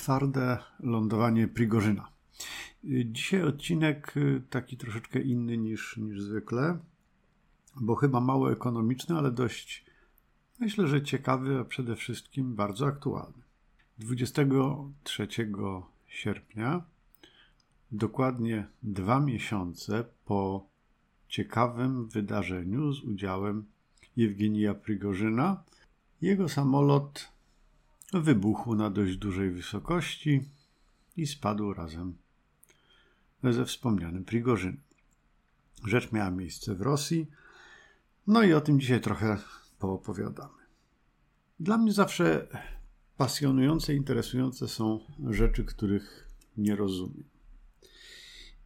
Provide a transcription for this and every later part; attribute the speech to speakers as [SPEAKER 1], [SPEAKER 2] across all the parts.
[SPEAKER 1] twarde lądowanie Prigorzyna. Dzisiaj odcinek taki troszeczkę inny niż, niż zwykle, bo chyba mało ekonomiczny, ale dość myślę, że ciekawy, a przede wszystkim bardzo aktualny. 23 sierpnia, dokładnie dwa miesiące po ciekawym wydarzeniu z udziałem Jewgenija Prigorzyna, jego samolot wybuchł na dość dużej wysokości i spadł razem ze wspomnianym Prigorzynem. Rzecz miała miejsce w Rosji, no i o tym dzisiaj trochę poopowiadamy. Dla mnie zawsze pasjonujące, interesujące są rzeczy, których nie rozumiem.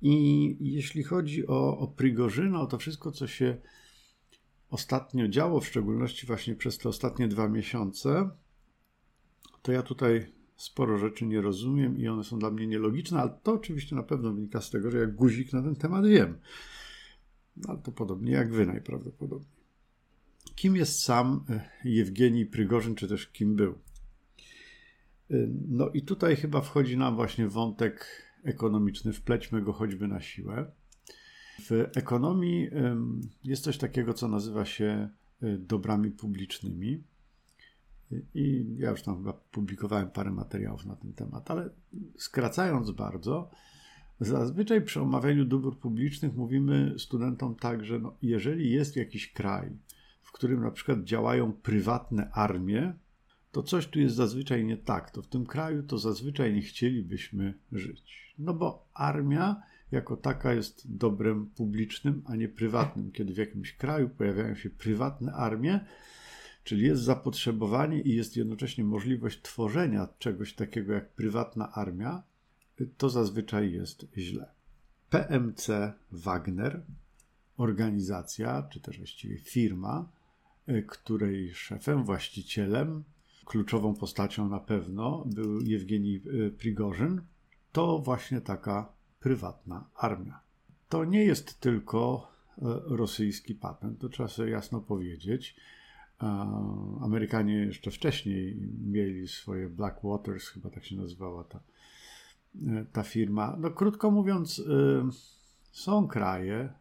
[SPEAKER 1] I jeśli chodzi o, o Prigorzyna, o to wszystko, co się ostatnio działo, w szczególności właśnie przez te ostatnie dwa miesiące, to ja tutaj sporo rzeczy nie rozumiem i one są dla mnie nielogiczne, ale to oczywiście na pewno wynika z tego, że jak guzik na ten temat wiem. No, ale to podobnie jak wy najprawdopodobniej. Kim jest sam e, Jewgenij Prygorzyn, czy też kim był? E, no i tutaj chyba wchodzi nam właśnie wątek ekonomiczny, wplećmy go choćby na siłę. W ekonomii jest coś takiego, co nazywa się e, dobrami publicznymi. I ja już tam chyba publikowałem parę materiałów na ten temat, ale skracając bardzo, zazwyczaj przy omawianiu dóbr publicznych mówimy studentom tak, że no, jeżeli jest jakiś kraj, w którym na przykład działają prywatne armie, to coś tu jest zazwyczaj nie tak. To w tym kraju to zazwyczaj nie chcielibyśmy żyć. No bo armia jako taka jest dobrem publicznym, a nie prywatnym. Kiedy w jakimś kraju pojawiają się prywatne armie, czyli jest zapotrzebowanie i jest jednocześnie możliwość tworzenia czegoś takiego jak prywatna armia, to zazwyczaj jest źle. PMC Wagner, organizacja, czy też właściwie firma, której szefem, właścicielem, kluczową postacią na pewno był Jewgenij Prigorzyn, to właśnie taka prywatna armia. To nie jest tylko e, rosyjski patent, to trzeba sobie jasno powiedzieć. Amerykanie jeszcze wcześniej mieli swoje Black Waters, chyba tak się nazywała ta, e, ta firma. No, krótko mówiąc, e, są kraje,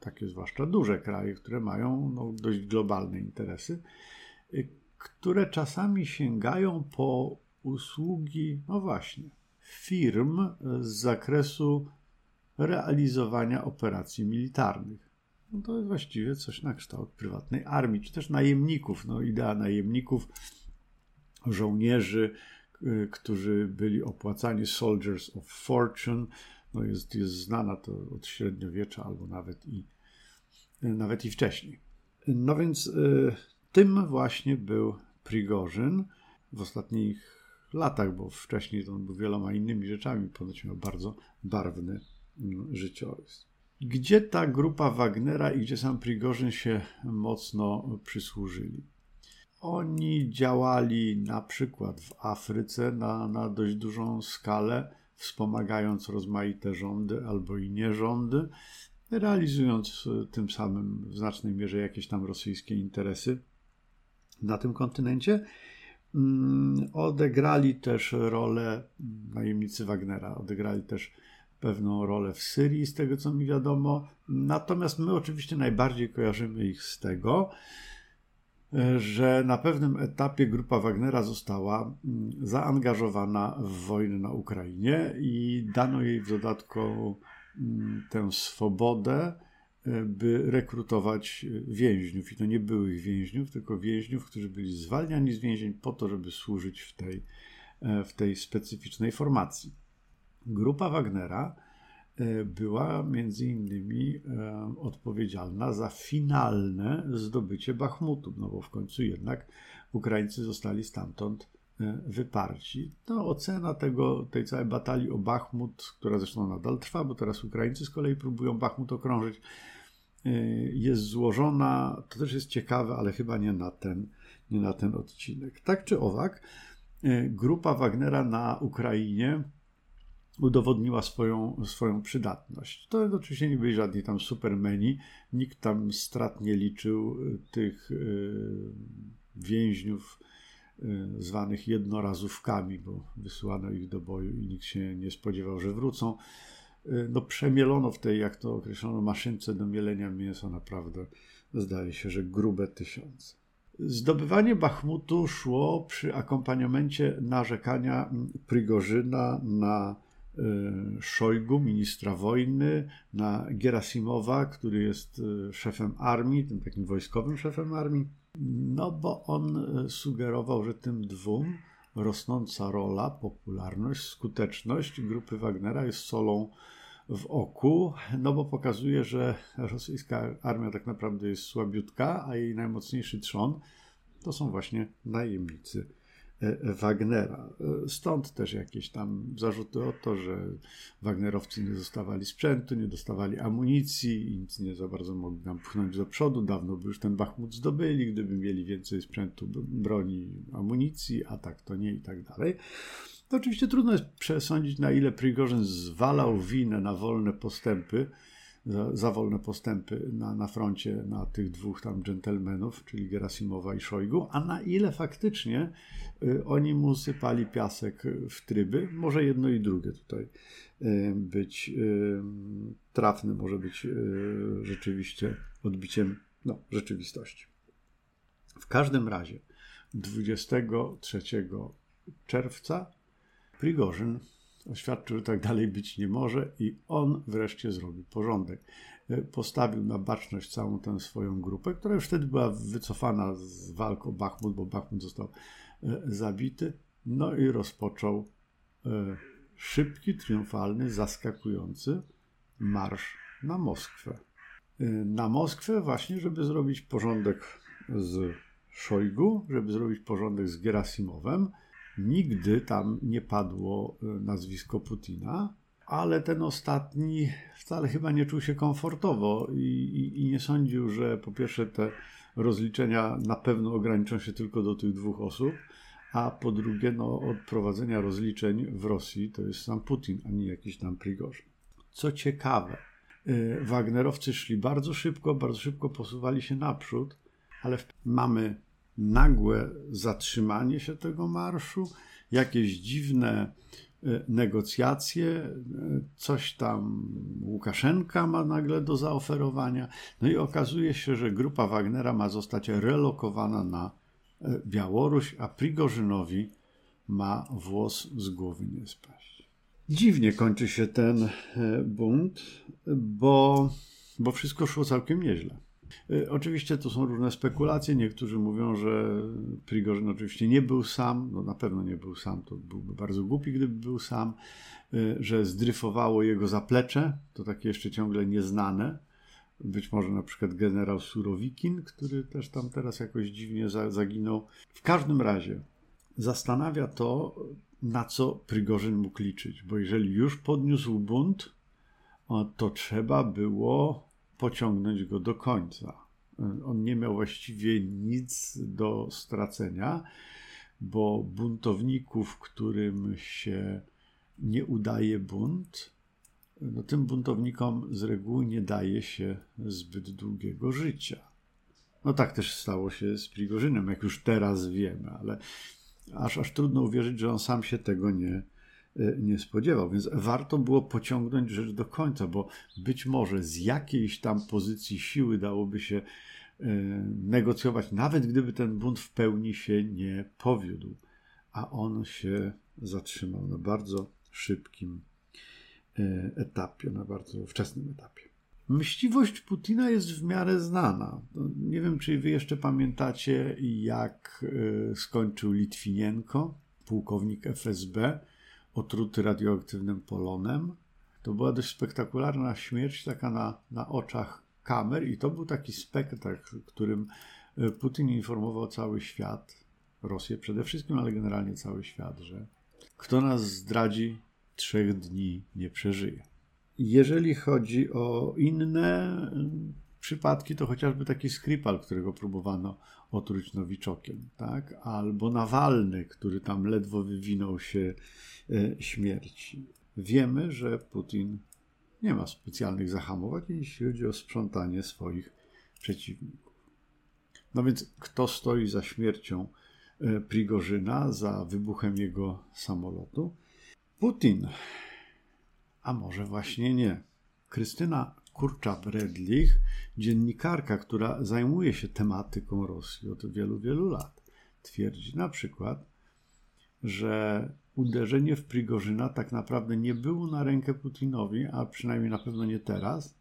[SPEAKER 1] takie zwłaszcza duże kraje, które mają no, dość globalne interesy, które czasami sięgają po usługi, no właśnie, firm z zakresu realizowania operacji militarnych. No to jest właściwie coś na kształt prywatnej armii, czy też najemników. No, idea najemników, żołnierzy, y, którzy byli opłacani Soldiers of Fortune, no jest, jest znana to od średniowiecza albo nawet i, y, nawet i wcześniej. No więc y, tym właśnie był Prigorzyn w ostatnich latach, bo wcześniej on był wieloma innymi rzeczami, ponoć miał bardzo barwny mm, życiorys. Gdzie ta grupa Wagnera i gdzie sam Prigorzyn się mocno przysłużyli? Oni działali na przykład w Afryce na, na dość dużą skalę, wspomagając rozmaite rządy albo i nierządy, realizując e, tym samym w znacznej mierze jakieś tam rosyjskie interesy na tym kontynencie. Mm, odegrali też rolę najemnicy Wagnera, odegrali też pewną rolę w Syrii, z tego co mi wiadomo. Natomiast my oczywiście najbardziej kojarzymy ich z tego, że na pewnym etapie grupa Wagnera została mm, zaangażowana w wojnę na Ukrainie i dano jej w dodatku mm, tę swobodę by rekrutować więźniów. I to nie byłych więźniów, tylko więźniów, którzy byli zwalniani z więzień po to, żeby służyć w tej, e, w tej specyficznej formacji. Grupa Wagnera e, była między innymi e, odpowiedzialna za finalne zdobycie Bachmutu, no bo w końcu jednak Ukraińcy zostali stamtąd wyparci. No, ocena tego, tej całej batalii o Bachmut, która zresztą nadal trwa, bo teraz Ukraińcy z kolei próbują Bachmut okrążyć, jest złożona, to też jest ciekawe, ale chyba nie na ten, nie na ten odcinek. Tak czy owak, grupa Wagnera na Ukrainie udowodniła swoją, swoją przydatność. To oczywiście nie byli żadni tam supermeni, nikt tam strat nie liczył y, tych więźniów zwanych jednorazówkami, bo wysyłano ich do boju i nikt się nie spodziewał, że wrócą. No, przemielono w tej, jak to określono, maszynce do mielenia mięsa naprawdę, zdaje się, że grube tysiące. Zdobywanie Bachmutu szło przy akompaniamencie narzekania Prigorzyna na Szojgu, ministra wojny, na Gerasimowa, który jest e, szefem armii, tym takim wojskowym szefem armii, no bo on e, sugerował, że tym dwóm rosnąca rola, popularność, skuteczność grupy Wagnera jest solą w oku, no bo pokazuje, że rosyjska armia tak naprawdę jest słabiutka, a jej najmocniejszy trzon to są właśnie najemnicy Wagnera. E, stąd też jakieś tam zarzuty o to, że Wagnerowcy nie dostawali sprzętu, nie dostawali amunicji i nic nie za bardzo mogli nam pchnąć do przodu. Dawno by już ten Bachmut zdobyli, gdyby mieli więcej sprzętu, broni, amunicji, a tak to nie i tak dalej. To oczywiście trudno jest przesądzić, na ile Prigorzyn zwalał winę na wolne postępy, za, za, wolne postępy na, na froncie na tych dwóch tam dżentelmenów, czyli Gerasimowa i Szojgu, a na ile faktycznie y, oni mu sypali piasek w tryby. Może jedno i drugie tutaj y, być y, trafne, może być rzeczywiście odbiciem no, rzeczywistości. W każdym razie 23 czerwca Prigorzyn oświadczył, że tak dalej być nie może i on wreszcie zrobił porządek. E, postawił na baczność całą tę swoją grupę, która już wtedy była wycofana z walk o Bachmut, bo Bachmut został e, zabity. No i rozpoczął e, szybki, triumfalny, zaskakujący marsz na Moskwę. Na Moskwę właśnie, żeby zrobić porządek z Szojgu, żeby zrobić porządek z Gerasimowem, Nigdy tam nie padło e, nazwisko Putina, ale ten ostatni wcale chyba nie czuł się komfortowo i, i, i, nie sądził, że po pierwsze te rozliczenia na pewno ograniczą się tylko do tych dwóch osób, a po drugie, no, od prowadzenia rozliczeń w Rosji to jest sam Putin, a nie jakiś tam Prigorzyn. Co ciekawe, e, Wagnerowcy szli bardzo szybko, bardzo szybko posuwali się naprzód, ale mamy nagłe zatrzymanie się tego marszu, jakieś dziwne e, negocjacje, e, coś tam Łukaszenka ma nagle do zaoferowania. No i okazuje się, że grupa Wagnera ma zostać relokowana na e, Białoruś, a Prigorzynowi ma włos z głowy nie spaść. Dziwnie kończy się ten bunt, bo, bo wszystko szło całkiem nieźle. Y, oczywiście to są różne spekulacje. Niektórzy mówią, że Prigorzyn oczywiście nie był sam, no na pewno nie był sam, to byłby bardzo głupi, gdyby był sam, y, że zdryfowało jego zaplecze, to takie jeszcze ciągle nieznane. Być może na przykład generał Surowikin, który też tam teraz jakoś dziwnie zaginął. W każdym razie zastanawia to, na co Prigorzyn mógł liczyć, bo jeżeli już podniósł bunt, to trzeba było pociągnąć go do końca. On nie miał właściwie nic do stracenia, bo buntowników, którym się nie udaje bunt, no tym buntownikom z reguły nie daje się zbyt długiego życia. No tak też stało się z Prigorzynem, jak już teraz wiemy, ale aż, aż trudno uwierzyć, że on sam się tego nie, nie spodziewał. Więc warto było pociągnąć rzecz do końca, bo być może z jakiejś tam pozycji siły dałoby się e, negocjować, nawet gdyby ten bunt w pełni się nie powiódł. A on się zatrzymał na bardzo szybkim e, etapie, na bardzo wczesnym etapie. Myśliwość Putina jest w miarę znana. Nie wiem, czy wy jeszcze pamiętacie, jak skończył Litwinienko, pułkownik FSB otruty radioaktywnym polonem. To była dość spektakularna śmierć, taka na, na oczach kamer, i to był taki spektakl, którym e, Putin informował cały świat, Rosję przede wszystkim, ale generalnie cały świat, że kto nas zdradzi, trzech dni nie przeżyje. Jeżeli chodzi o inne przypadki, to chociażby taki Skripal, którego próbowano otruć Nowiczokiem, tak? albo Nawalny, który tam ledwo wywinął się e, śmierci. Wiemy, że Putin nie ma specjalnych zahamowań, jeśli chodzi o sprzątanie swoich przeciwników. No więc kto stoi za śmiercią e, Prigorzyna za wybuchem jego samolotu. Putin, a może właśnie nie. Krystyna Kurcza-Bredlich, dziennikarka, która zajmuje się tematyką Rosji od wielu, wielu lat, twierdzi na przykład, że uderzenie w Prigorzyna tak naprawdę nie było na rękę Putinowi, a przynajmniej na pewno nie teraz,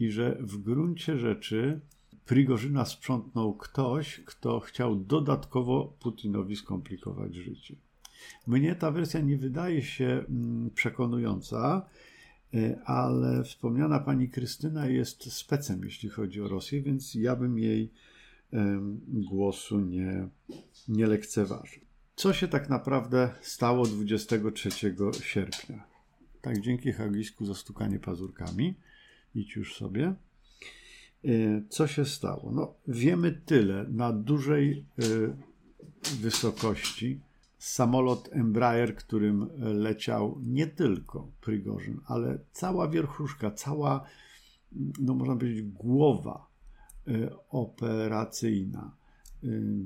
[SPEAKER 1] i że w gruncie rzeczy Prigorzyna sprzątnął ktoś, kto chciał dodatkowo Putinowi skomplikować życie. Mnie ta wersja nie wydaje się mm, przekonująca, ale wspomniana pani Krystyna jest specem, jeśli chodzi o Rosję, więc ja bym jej głosu nie, nie lekceważył. Co się tak naprawdę stało 23 sierpnia? Tak, dzięki Hagisku za stukanie pazurkami. Idź już sobie. Y, co się stało? No, wiemy tyle. Na dużej y, wysokości samolot Embraer, którym leciał nie tylko Prigorzyn, ale cała wierchuszka, cała, no można powiedzieć, głowa y, operacyjna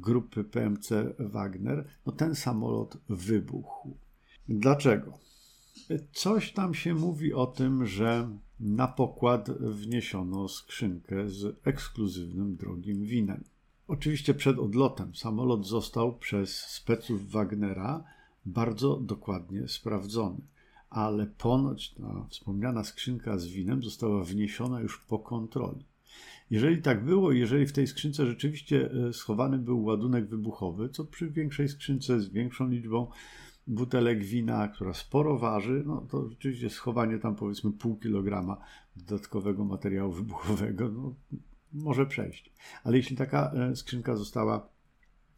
[SPEAKER 1] grupy PMC Wagner, no ten samolot wybuchł. Dlaczego? Coś tam się mówi o tym, że na pokład wniesiono skrzynkę z ekskluzywnym drogim winem. Oczywiście przed odlotem samolot został przez speców Wagnera bardzo dokładnie sprawdzony, ale ponoć ta wspomniana skrzynka z winem została wniesiona już po kontroli. Jeżeli tak było, jeżeli w tej skrzynce rzeczywiście e, schowany był ładunek wybuchowy, co przy większej skrzynce z większą liczbą butelek wina, która sporo waży, no to rzeczywiście schowanie tam powiedzmy pół kilograma dodatkowego materiału wybuchowego no, może przejść. Ale jeśli taka e, skrzynka została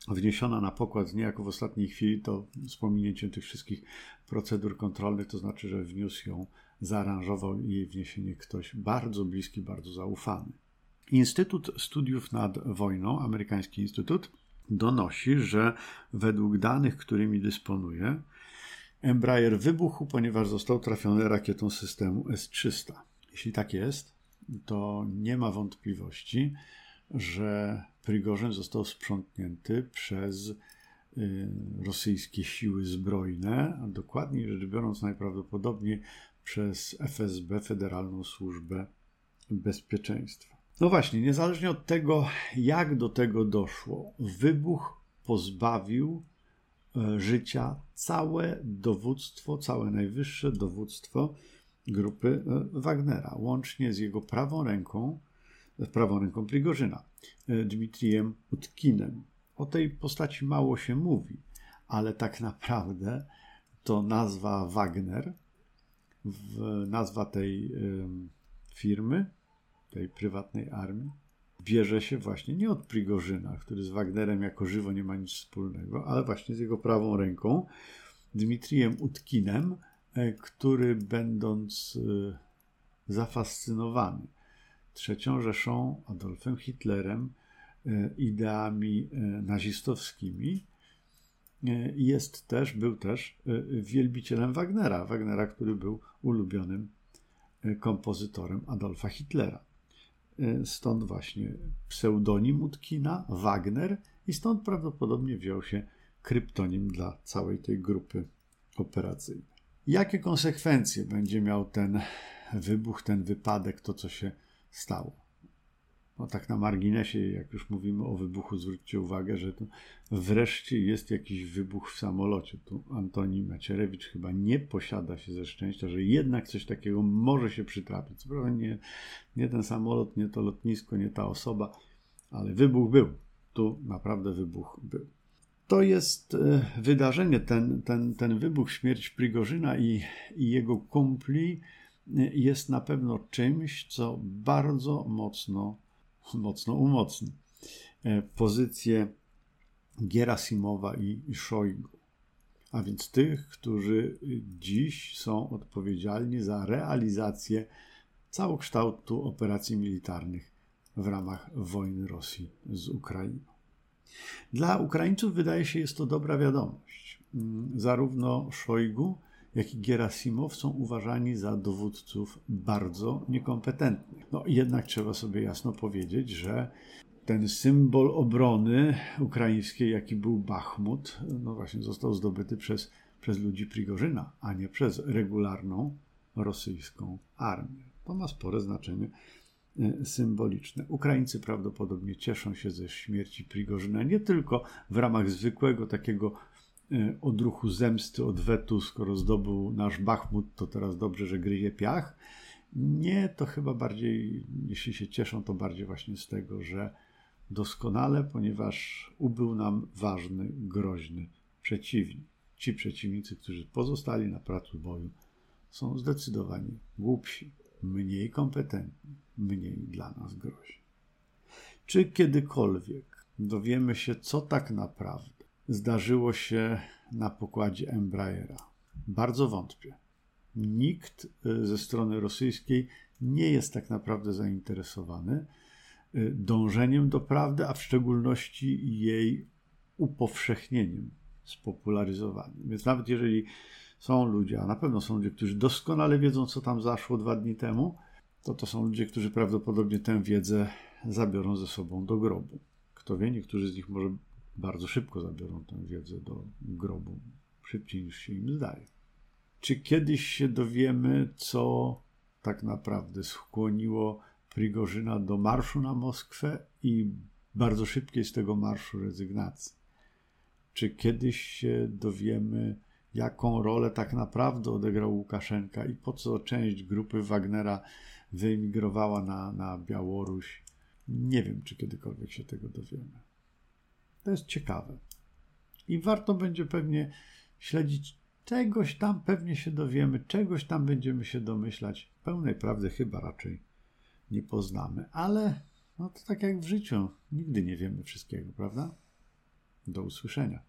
[SPEAKER 1] wniesiona na pokład niejako w ostatniej chwili, to z pominięciem tych wszystkich procedur kontrolnych, to znaczy, że wniósł ją, zaaranżował jej wniesienie ktoś bardzo bliski, bardzo zaufany. Instytut Studiów nad Wojną, amerykański instytut, donosi, że według danych, którymi dysponuje, Embraer wybuchł, ponieważ został trafiony rakietą systemu S-300. Jeśli tak jest, to nie ma wątpliwości, że Prigorzyn został sprzątnięty przez y, rosyjskie siły zbrojne, a dokładniej rzecz biorąc, najprawdopodobniej przez FSB, Federalną Służbę Bezpieczeństwa. No właśnie, niezależnie od tego, jak do tego doszło, wybuch pozbawił e, życia całe dowództwo, całe najwyższe dowództwo grupy e, Wagnera, łącznie z jego prawą ręką, z prawą ręką Prigorzyna, e, Dmitrijem Utkinem. O tej postaci mało się mówi, ale tak naprawdę to nazwa Wagner, nazwa tej firmy, tej prywatnej armii, bierze się właśnie nie od Prigorzyna, który z Wagnerem jako żywo nie ma nic wspólnego, ale właśnie z jego prawą ręką, Dmitrijem Utkinem, e, który będąc e, zafascynowany trzecią Rzeszą, Adolfem Hitlerem, e, ideami nazistowskimi, jest też, był też wielbicielem Wagnera, Wagnera, który był ulubionym kompozytorem Adolfa Hitlera. E, stąd właśnie pseudonim Utkina, Wagner, i stąd prawdopodobnie wziął się kryptonim dla całej tej grupy operacyjnej. Jakie konsekwencje będzie miał ten wybuch, ten wypadek, to co się stało? No tak na marginesie, jak już mówimy o wybuchu, zwróćcie uwagę, że to wreszcie jest jakiś wybuch w samolocie. Tu Antoni Macierewicz chyba nie posiada się ze szczęścia, że jednak coś takiego może się przytrafić. Co nie, nie ten samolot, nie to lotnisko, nie ta osoba, ale wybuch był. Tu naprawdę wybuch był. To jest e, wydarzenie, ten, ten, ten wybuch, śmierć Prigorzyna i, i jego kumpli e, jest na pewno czymś, co bardzo mocno mocno umocni e, pozycję Gerasimowa i, i Szojgu, a więc tych, którzy dziś są odpowiedzialni za realizację całokształtu operacji militarnych w ramach wojny Rosji z Ukrainą. Dla Ukraińców wydaje się, jest to dobra wiadomość. Mm, zarówno Szojgu, jak i Gerasimow są uważani za dowódców bardzo niekompetentnych. No jednak trzeba sobie jasno powiedzieć, że ten symbol obrony ukraińskiej, jaki był Bachmut, no właśnie został zdobyty przez, przez ludzi Prigorzyna, a nie przez regularną rosyjską armię. To ma spore znaczenie symboliczne. Ukraińcy prawdopodobnie cieszą się ze śmierci Prigorzyna nie tylko w ramach zwykłego takiego e, odruchu zemsty, odwetu, skoro zdobył nasz Bachmut, to teraz dobrze, że gryje piach. Nie, to chyba bardziej, jeśli się cieszą, to bardziej właśnie z tego, że doskonale, ponieważ ubył nam ważny, groźny przeciwnik. Ci przeciwnicy, którzy pozostali na placu boju, są zdecydowanie głupsi, mniej kompetentni, mniej dla nas groźni. Czy kiedykolwiek dowiemy się, co tak naprawdę zdarzyło się na pokładzie Embraera? Bardzo wątpię. Nikt y, ze strony rosyjskiej nie jest tak naprawdę zainteresowany y, dążeniem do prawdy, a w szczególności jej upowszechnieniem, spopularyzowaniem. Więc nawet jeżeli są ludzie, a na pewno są ludzie, którzy doskonale wiedzą, co tam zaszło dwa dni temu, to to są ludzie, którzy prawdopodobnie tę wiedzę zabiorą ze sobą do grobu. Kto wie, niektórzy z nich może bardzo szybko zabiorą tę wiedzę do grobu, szybciej niż się im zdaje. Czy kiedyś się dowiemy, co tak naprawdę skłoniło Prigorzyna do marszu na Moskwę i bardzo szybkiej z tego marszu rezygnacji? Czy kiedyś się dowiemy, jaką rolę tak naprawdę odegrał Łukaszenka i po co część grupy Wagnera wyemigrowała na, na Białoruś. Nie wiem, czy kiedykolwiek się tego dowiemy. To jest ciekawe. I warto będzie pewnie śledzić czegoś tam, pewnie się dowiemy, czegoś tam będziemy się domyślać. Pełnej prawdy chyba raczej nie poznamy, ale no to tak jak w życiu, nigdy nie wiemy wszystkiego, prawda? Do usłyszenia.